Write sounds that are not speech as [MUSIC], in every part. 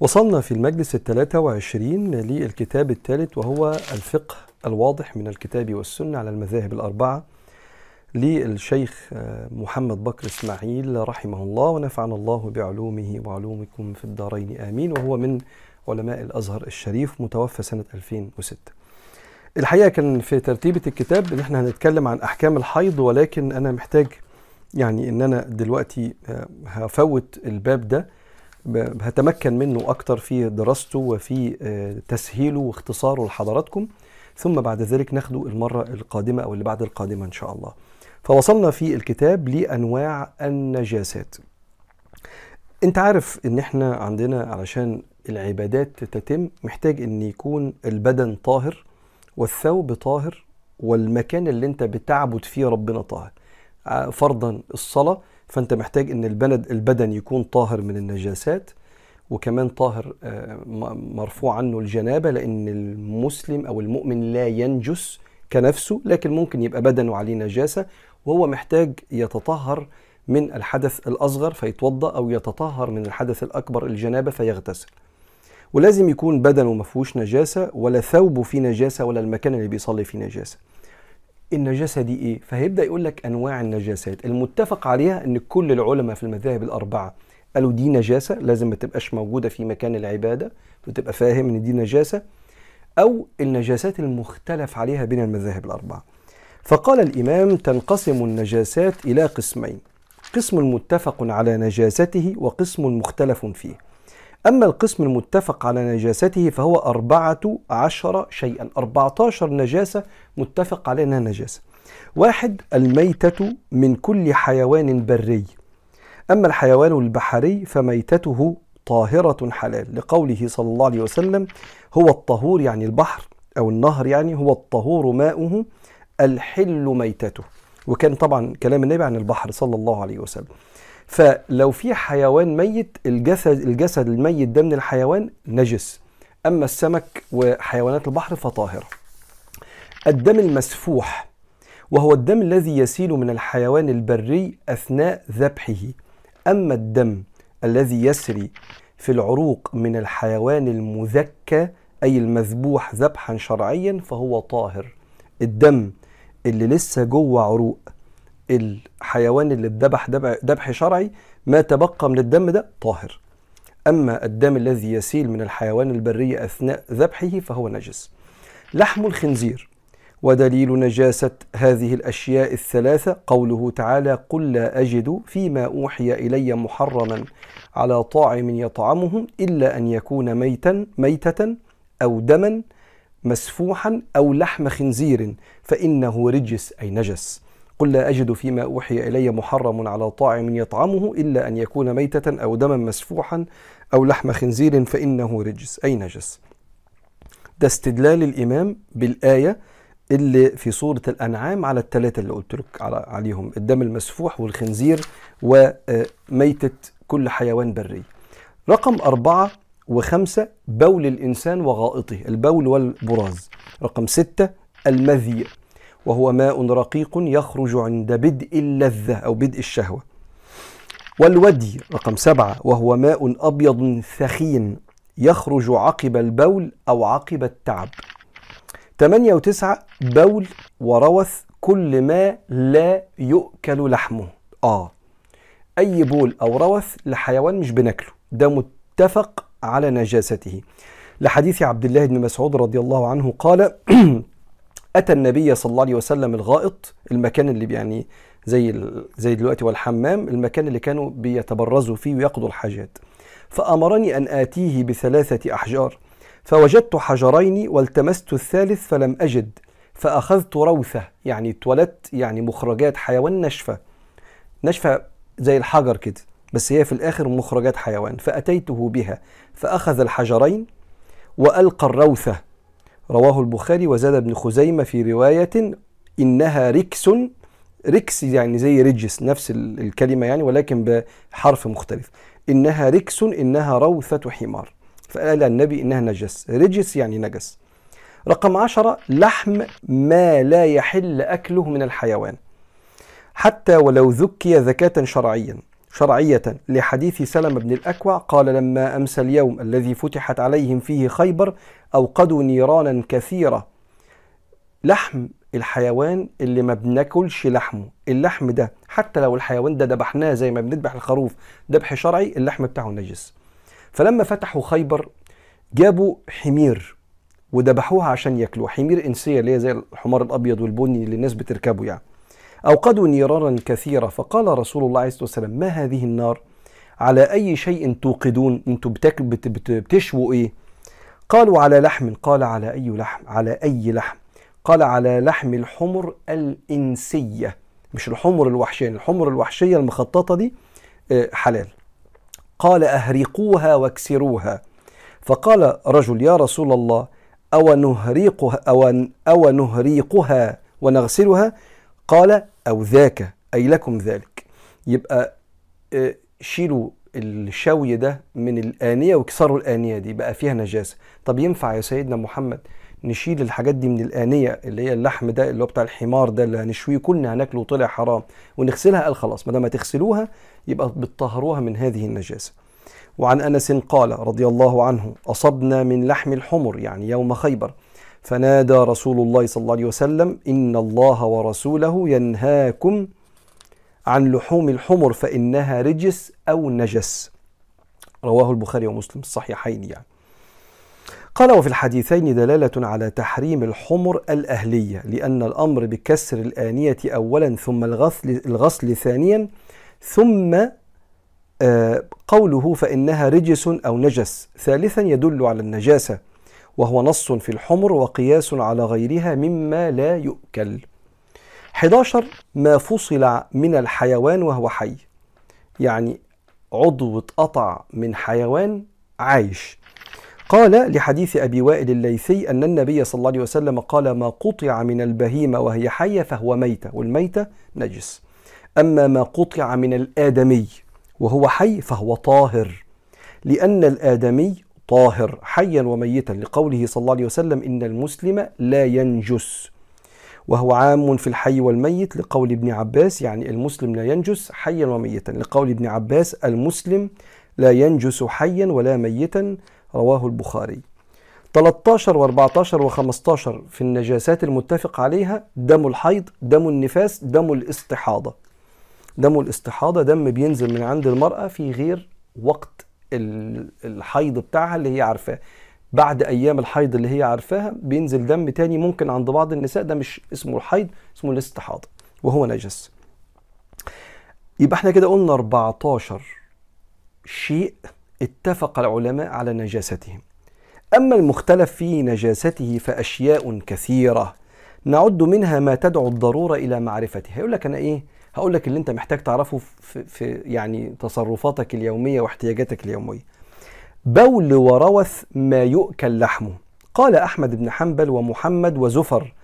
وصلنا في المجلس الثلاثة وعشرين للكتاب الثالث وهو الفقه الواضح من الكتاب والسنة على المذاهب الأربعة للشيخ محمد بكر إسماعيل رحمه الله ونفعنا الله بعلومه وعلومكم في الدارين آمين. وهو من علماء الأزهر الشريف متوفى سنة 2006 الحقيقة كان في ترتيبة الكتاب إن إحنا هنتكلم عن أحكام الحيض ولكن أنا محتاج يعني إن أنا دلوقتي هفوت الباب ده هتمكن منه أكتر في دراسته وفي تسهيله واختصاره لحضراتكم. ثم بعد ذلك ناخده المرة القادمة أو اللي بعد القادمة إن شاء الله. فوصلنا في الكتاب لأنواع النجاسات. أنت عارف إن إحنا عندنا علشان العبادات تتم محتاج إن يكون البدن طاهر والثوب طاهر والمكان اللي أنت بتعبد فيه ربنا طاهر. فرضا الصلاة فأنت محتاج إن البلد البدن يكون طاهر من النجاسات وكمان طاهر مرفوع عنه الجنابة لأن المسلم أو المؤمن لا ينجس كنفسه لكن ممكن يبقى بدنه عليه نجاسة وهو محتاج يتطهر من الحدث الأصغر فيتوضأ أو يتطهر من الحدث الأكبر الجنابة فيغتسل. ولازم يكون بدنه ما فيهوش نجاسة ولا ثوبه فيه نجاسة ولا المكان اللي بيصلي فيه نجاسة. النجاسة دي إيه؟ فهيبدأ يقول لك أنواع النجاسات. المتفق عليها أن كل العلماء في المذاهب الأربعة قالوا دي نجاسة لازم ما تبقاش موجودة في مكان العبادة وتبقى فاهم إن دي نجاسة أو النجاسات المختلف عليها بين المذاهب الأربعة. فقال الإمام تنقسم النجاسات إلى قسمين قسم متفق على نجاسته وقسم مختلف فيه. أما القسم المتفق على نجاسته فهو أربعة عشر شيئا. أربعة عشر نجاسة متفق على أنها نجاسة. واحد الميتة من كل حيوان بري. أما الحيوان البحري فميتته طاهرة حلال. لقوله صلى الله عليه وسلم هو الطهور يعني البحر أو النهر يعني هو الطهور ماؤه الحل ميتته. وكان طبعا كلام النبي عن البحر صلى الله عليه وسلم. فلو في حيوان ميت الجسد الجسد الميت ده من الحيوان نجس. أما السمك وحيوانات البحر فطاهرة الدم المسفوح وهو الدم الذي يسيل من الحيوان البري أثناء ذبحه. أما الدم الذي يسري في العروق من الحيوان المذكى أي المذبوح ذبحا شرعيا فهو طاهر. الدم اللي لسه جوه عروق الحيوان اللي اتذبح ذبح شرعي ما تبقى من الدم ده طاهر. أما الدم الذي يسيل من الحيوان البري أثناء ذبحه فهو نجس. لحم الخنزير. ودليل نجاسة هذه الأشياء الثلاثة قوله تعالى قل لا أجد فيما أوحي إلي محرما على طاعم يطعمه إلا أن يكون ميتا ميتة أو دما مسفوحا أو لحم خنزير فإنه رجس أي نجس. قل لا أجد فيما أوحي إلي محرم على طاعم يطعمه إلا أن يكون ميتة أو دما مسفوحا أو لحم خنزير فإنه رجس. أي نجس؟ ده استدلال الإمام بالآية اللي في سورة الأنعام على الثلاثة اللي قلت لك عليهم الدم المسفوح والخنزير وميتة كل حيوان بري. رقم أربعة وخمسة بول الإنسان وغائطه البول والبراز. رقم ستة المذي وهو ماء رقيق يخرج عند بدء اللذة أو بدء الشهوة. والودي رقم سبعة وهو ماء أبيض ثخين يخرج عقب البول أو عقب التعب. ثمانية وتسعة بول وروث كل ما لا يؤكل لحمه. آه أي بول أو روث لحيوان مش بناكله. ده متفق على نجاسته. لحديث عبد الله بن مسعود رضي الله عنه قال [CLEARS THROAT] أتى النبي صلى الله عليه وسلم الغائط المكان اللي يعني زي زي دلوقتي والحمام المكان اللي كانوا بيتبرزوا فيه ويقضوا الحاجات. فأمرني أن آتيه بثلاثة أحجار. فوجدت حجرين والتمست الثالث فلم أجد. فأخذت روثة يعني اتولدت يعني مخرجات حيوان نشفة نشفة زي الحجر كده بس هي في الآخر مخرجات حيوان. فأتيته بها. فأخذ الحجرين وألقى الروثة. رواه البخاري وزاد ابن خزيمة في رواية إنها ركس ركس يعني زي رجس نفس الكلمة يعني ولكن بحرف مختلف. إنها ركس إنها روثة حمار. فقال النبي إنها نجس. رجس يعني نجس. رقم عشرة لحم ما لا يحل أكله من الحيوان. حتى ولو ذكي ذكاة شرعيا. شرعية لحديث سلم بن الأكوع قال لما أمسى اليوم الذي فتحت عليهم فيه خيبر أوقدوا نيرانا كثيرة. لحم الحيوان اللي ما بناكلش لحمه اللحم ده حتى لو الحيوان ده ذبحناه زي ما بنذبح الخروف ذبح شرعي اللحم بتاعه نجس. فلما فتحوا خيبر جابوا حمير وذبحوها عشان ياكلوها حمير إنسية اللي هي زي الحمار الأبيض والبني اللي الناس بتركبه يعني. أوقدوا نيرارا كثيره فقال رسول الله عليه الصلاة والسلام ما هذه النار؟ على أي شيء توقدون؟ بت بتشووا إيه؟ قالوا على لحم. قال على أي لحم؟ على أي لحم؟ قال على لحم الحمر الإنسية. مش الحمر الوحشية الحمر الوحشية المخططة دي حلال. قال أهرقوها واكسروها. فقال رجل يا رسول الله أو نهريقها أو نهريقها ونغسلها؟ قال أو ذاك أي لكم ذلك. يبقى شيلوا الشوي ده من الآنية واكسروا الآنية دي بقى فيها نجاسة. طب ينفع يا سيدنا محمد نشيل الحاجات دي من الآنية اللي هي اللحم ده اللي هو بتاع الحمار ده اللي هنشويه كلنا هناكله وطلع حرام ونغسلها؟ قال خلاص ما دام تغسلوها يبقى بتطهروها من هذه النجاسة. وعن أنس قال رضي الله عنه أصبنا من لحم الحمر يعني يوم خيبر. فنادى رسول الله صلى الله عليه وسلم إن الله ورسوله ينهاكم عن لحوم الحمر فإنها رجس أو نجس. رواه البخاري ومسلم الصحيحين يعني. قال وفي الحديثين دلالة على تحريم الحمر الأهلية لأن الأمر بكسر الآنية أولا ثم الغسل, الغسل ثانيا ثم قوله فإنها رجس أو نجس. ثالثا يدل على النجاسة. وهو نص في الحمر وقياس على غيرها مما لا يؤكل. 11 ما فصل من الحيوان وهو حي. يعني عضو اتقطع من حيوان عايش. قال لحديث أبي وائل الليثي أن النبي صلى الله عليه وسلم قال ما قطع من البهيمة وهي حية فهو ميتة والميتة نجس. أما ما قطع من الآدمي وهو حي فهو طاهر. لأن الآدمي طاهر حيا وميتا لقوله صلى الله عليه وسلم إن المسلم لا ينجس. وهو عام في الحي والميت لقول ابن عباس يعني المسلم لا ينجس حيا وميتا لقول ابن عباس المسلم لا ينجس حيا ولا ميتا رواه البخاري. 13 و14 و15 في النجاسات المتفق عليها دم الحيض دم النفاس دم الاستحاضة. دم الاستحاضة دم بينزل من عند المرأة في غير وقت. الحيض بتاعها اللي هي عارفاه. بعد أيام الحيض اللي هي عارفاها بينزل دم تاني ممكن عند بعض النساء ده مش اسمه الحيض اسمه الاستحاضة وهو نجس. يبقى إحنا كده قلنا 14 شيء اتفق العلماء على نجاستهم. أما المختلف في نجاسته فأشياء كثيرة نعد منها ما تدعو الضرورة إلى معرفته. هيقول لك أنا إيه؟ هقول لك اللي انت محتاج تعرفه في, في يعني تصرفاتك اليومية واحتياجاتك اليومية. بول وروث ما يؤكل لحمه. قال أحمد بن حنبل ومحمد وزفر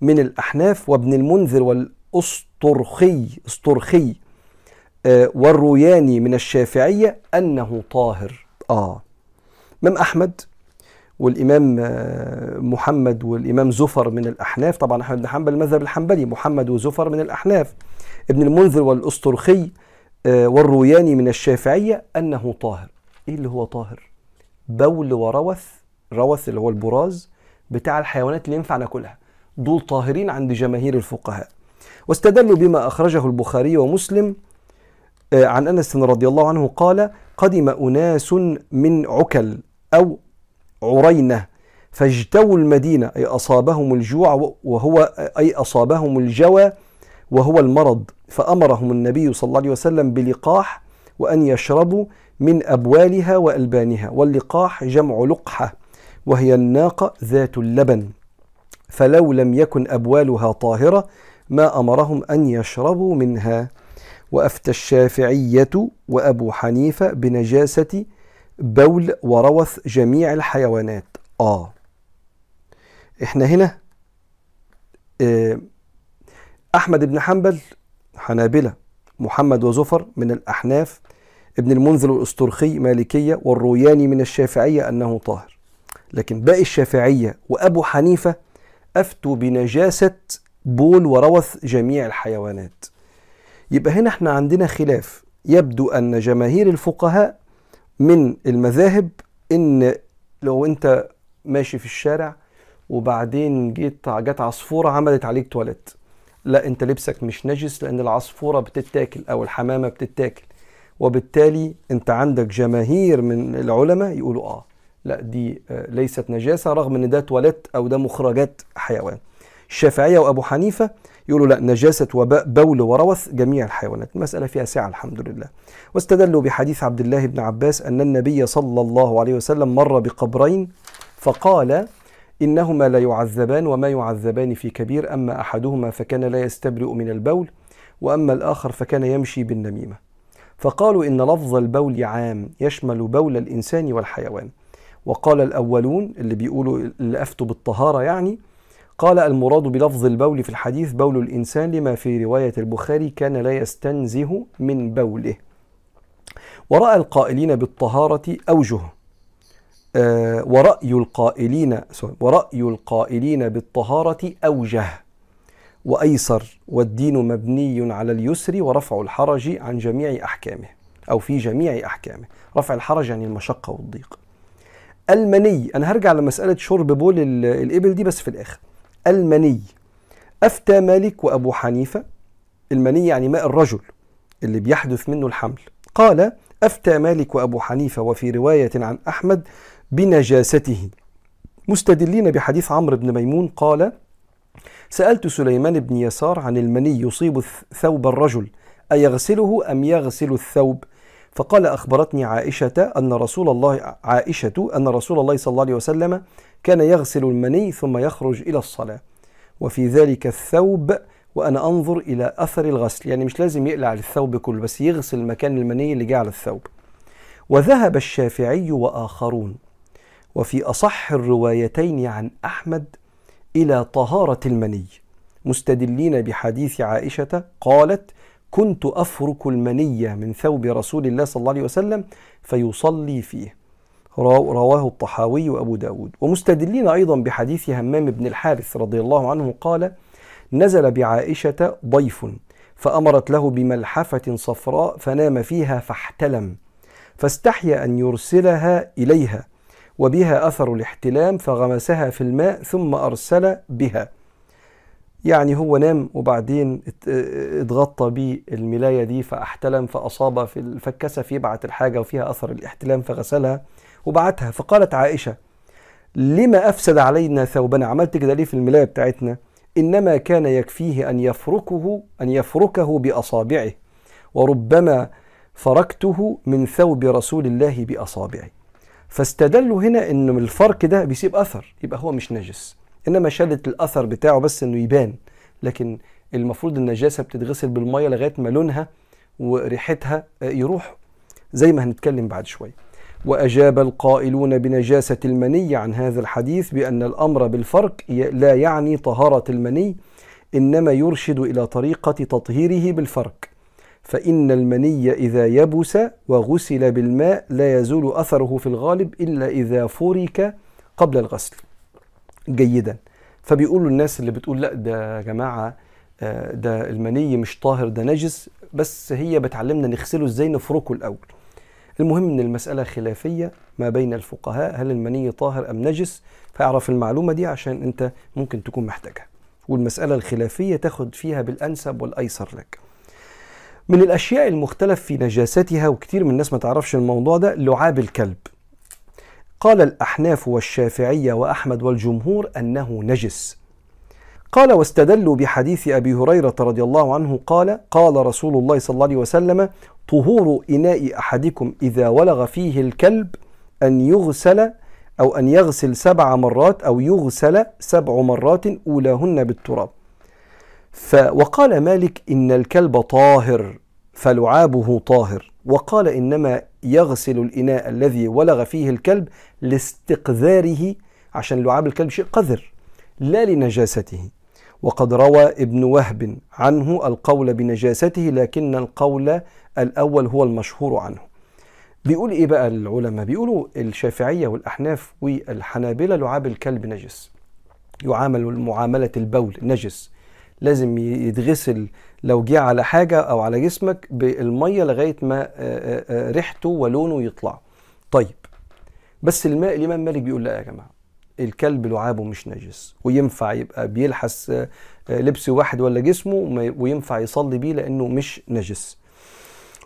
من الأحناف وابن المنذر والاسطرخي اسطرخي آه والروياني من الشافعية أنه طاهر. آه. امام أحمد؟ والإمام محمد والإمام زفر من الأحناف. طبعا أحمد بن حنبل المذهب الحنبلي محمد وزفر من الأحناف. ابن المنذر والاسطرخي والروياني من الشافعية أنه طاهر. إيه اللي هو طاهر؟ بول وروث روث اللي هو البراز بتاع الحيوانات اللي ينفع ناكلها دول طاهرين عند جماهير الفقهاء. واستدلوا بما أخرجه البخاري ومسلم عن أنس رضي الله عنه قال قدم أناس من عكل أو عرينة فاجتووا المدينة أي أصابهم الجوع وهو أي أصابهم الجوى وهو المرض. فأمرهم النبي صلى الله عليه وسلم بلقاح وأن يشربوا من أبوالها وألبانها. واللقاح جمع لقحة وهي الناقة ذات اللبن. فلو لم يكن أبوالها طاهرة ما أمرهم أن يشربوا منها. وأفتى الشافعية وأبو حنيفة بنجاسة بول وروث جميع الحيوانات. آه. إحنا هنا آه أحمد بن حنبل حنابلة محمد وزفر من الأحناف ابن المنذر الاسطرخي مالكية والروياني من الشافعية أنه طاهر. لكن باقي الشافعية وأبو حنيفة أفتوا بنجاسة بول وروث جميع الحيوانات. يبقى هنا إحنا عندنا خلاف. يبدو أن جماهير الفقهاء من المذاهب إن لو أنت ماشي في الشارع وبعدين جيت جت عصفورة عملت عليك تواليت لا أنت لبسك مش نجس لأن العصفورة بتتاكل أو الحمامة بتتاكل. وبالتالي أنت عندك جماهير من العلماء يقولوا آه لا دي آه، ليست نجاسة رغم أن ده تواليت أو ده مخرجات حيوان. الشافعية وأبو حنيفة يقولوا لا نجاسة وباء بول وروث جميع الحيوانات. المسألة فيها سعة الحمد لله. واستدلوا بحديث عبد الله بن عباس أن النبي صلى الله عليه وسلم مر بقبرين فقال إنهما لا يعذبان وما يعذبان في كبير أما أحدهما فكان لا يستبرئ من البول وأما الآخر فكان يمشي بالنميمة. فقالوا إن لفظ البول عام يشمل بول الإنسان والحيوان. وقال الأولون اللي بيقولوا اللي أفتوا بالطهارة يعني قال المراد بلفظ البول في الحديث بول الإنسان لما في رواية البخاري كان لا يستنزه من بوله. ورأى القائلين بالطهارة أوجه. آه ورأي القائلين ورأي القائلين بالطهارة أوجه. وأيسر والدين مبني على اليسر ورفع الحرج عن جميع أحكامه أو في جميع أحكامه رفع الحرج يعني المشقة والضيق. المني أنا هرجع لمسألة شرب بول الإبل دي بس في الآخر. المني. أفتى مالك وأبو حنيفة. المني يعني ماء الرجل اللي بيحدث منه الحمل. قال أفتى مالك وأبو حنيفة وفي رواية عن أحمد بنجاسته. مستدلين بحديث عمرو بن ميمون قال سألت سليمان بن يسار عن المني يصيب ثوب الرجل أيغسله أم يغسل الثوب؟ فقال أخبرتني عائشة أن رسول الله عائشة أن رسول الله صلى الله عليه وسلم كان يغسل المني ثم يخرج إلى الصلاة. وفي ذلك الثوب وأنا أنظر إلى أثر الغسل. يعني مش لازم يقلع الثوب كله بس يغسل مكان المني اللي جه على الثوب. وذهب الشافعي وآخرون. وفي أصح الروايتين عن أحمد إلى طهارة المني. مستدلين بحديث عائشة قالت كنت أفرك المنية من ثوب رسول الله صلى الله عليه وسلم فيصلي فيه. رواه الطحاوي وأبو داود. ومستدلين أيضا بحديث همام بن الحارث رضي الله عنه قال نزل بعائشة ضيف فأمرت له بملحفة صفراء فنام فيها فاحتلم فاستحيا أن يرسلها إليها وبها أثر الاحتلام فغمسها في الماء ثم أرسل بها. يعني هو نام وبعدين اتغطى بالملاية دي فاحتلم فأصاب في فكسف يبعت الحاجة وفيها أثر الاحتلام فغسلها وبعتها. فقالت عائشة لما أفسد علينا ثوبنا؟ عملت كده ليه في الملاية بتاعتنا؟ إنما كان يكفيه أن يفركه أن يفركه بأصابعه وربما فركته من ثوب رسول الله بأصابعه. فاستدلوا هنا إن الفرك ده بيسيب أثر يبقى هو مش نجس. إنما شالت الأثر بتاعه بس إنه يبان. لكن المفروض النجاسه بتتغسل بالمية لغاية ما لونها وريحتها يروح زي ما هنتكلم بعد شوية وأجاب القائلون بنجاسة المني عن هذا الحديث بأن الأمر بالفرك لا يعني طهارة المني إنما يرشد إلى طريقة تطهيره بالفرك فإن المني إذا يبس وغسل بالماء لا يزول أثره في الغالب إلا إذا فرك قبل الغسل. جيدا. فبيقولوا الناس اللي بتقول لا ده يا جماعة آه، ده المني مش طاهر ده نجس. بس هي بتعلمنا نغسله إزاي؟ نفركه الأول. المهم إن المسألة خلافية ما بين الفقهاء هل المني طاهر أم نجس؟ فاعرف المعلومة دي عشان أنت ممكن تكون محتاجها. والمسألة الخلافية تاخد فيها بالأنسب والأيسر لك. من الأشياء المختلف في نجاستها وكثير من الناس ما تعرفش الموضوع ده لعاب الكلب. قال الأحناف والشافعية وأحمد والجمهور أنه نجس. قال واستدلوا بحديث أبي هريرة رضي الله عنه قال قال رسول الله صلى الله عليه وسلم طهور إناء أحدكم إذا ولغ فيه الكلب أن يغسل أو أن يغسل سبع مرات أو يغسل سبع مرات أولاهن بالتراب. ف وقال مالك إن الكلب طاهر فلعابه طاهر. وقال إنما يغسل الإناء الذي ولغ فيه الكلب لاستقذاره عشان لعاب الكلب شيء قذر لا لنجاسته. وقد روى ابن وهب عنه القول بنجاسته لكن القول الأول هو المشهور عنه. بيقول إيه بقى العلماء؟ بيقولوا الشافعية والأحناف والحنابلة لعاب الكلب نجس. يعامل معاملة البول نجس. لازم يتغسل لو جه على حاجة أو على جسمك بالمية لغاية ما آه، آه، آه، ريحته ولونه يطلع. طيب بس الماء الإمام مالك بيقول لا يا جماعة الكلب لعابه مش نجس وينفع يبقى بيلحس لبس واحد ولا جسمه وينفع يصلي بيه لأنه مش نجس.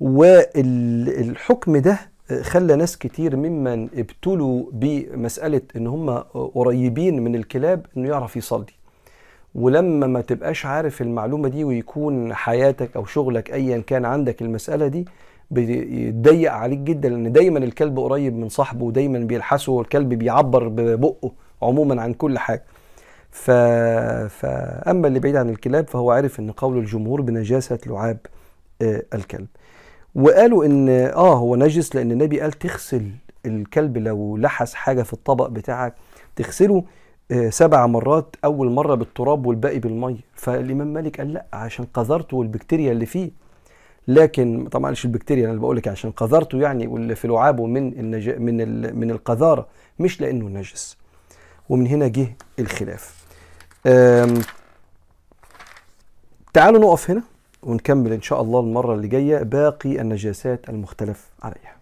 والحكم ده خلى ناس كتير ممن ابتلوا بمسألة إن هم قريبين من الكلاب إنه يعرف يصلي. ولما ما تبقاش عارف المعلومة دي ويكون حياتك أو شغلك ايا كان عندك المسألة دي بيضيق عليك جدا لأن دايما الكلب قريب من صاحبه ودايما بيلحسه والكلب بيعبر ببقه عموما عن كل حاجة. ف... فأما اللي بعيد عن الكلاب فهو عارف إن قول الجمهور بنجاسة لعاب آه، الكلب. وقالوا إن آه هو نجس لأن النبي قال تغسل الكلب لو لحس حاجة في الطبق بتاعك تغسله سبع مرات أول مرة بالتراب والباقي بالمية. فالإمام مالك قال لا عشان قذرته والبكتيريا اللي فيه. لكن طبعا مش البكتيريا أنا بقول لك عشان قذرته يعني واللي في لعابه من النج... من ال... من القذارة مش لأنه نجس. ومن هنا جه الخلاف. آم، تعالوا نقف هنا ونكمل إن شاء الله المرة اللي جاية باقي النجاسات المختلف عليها.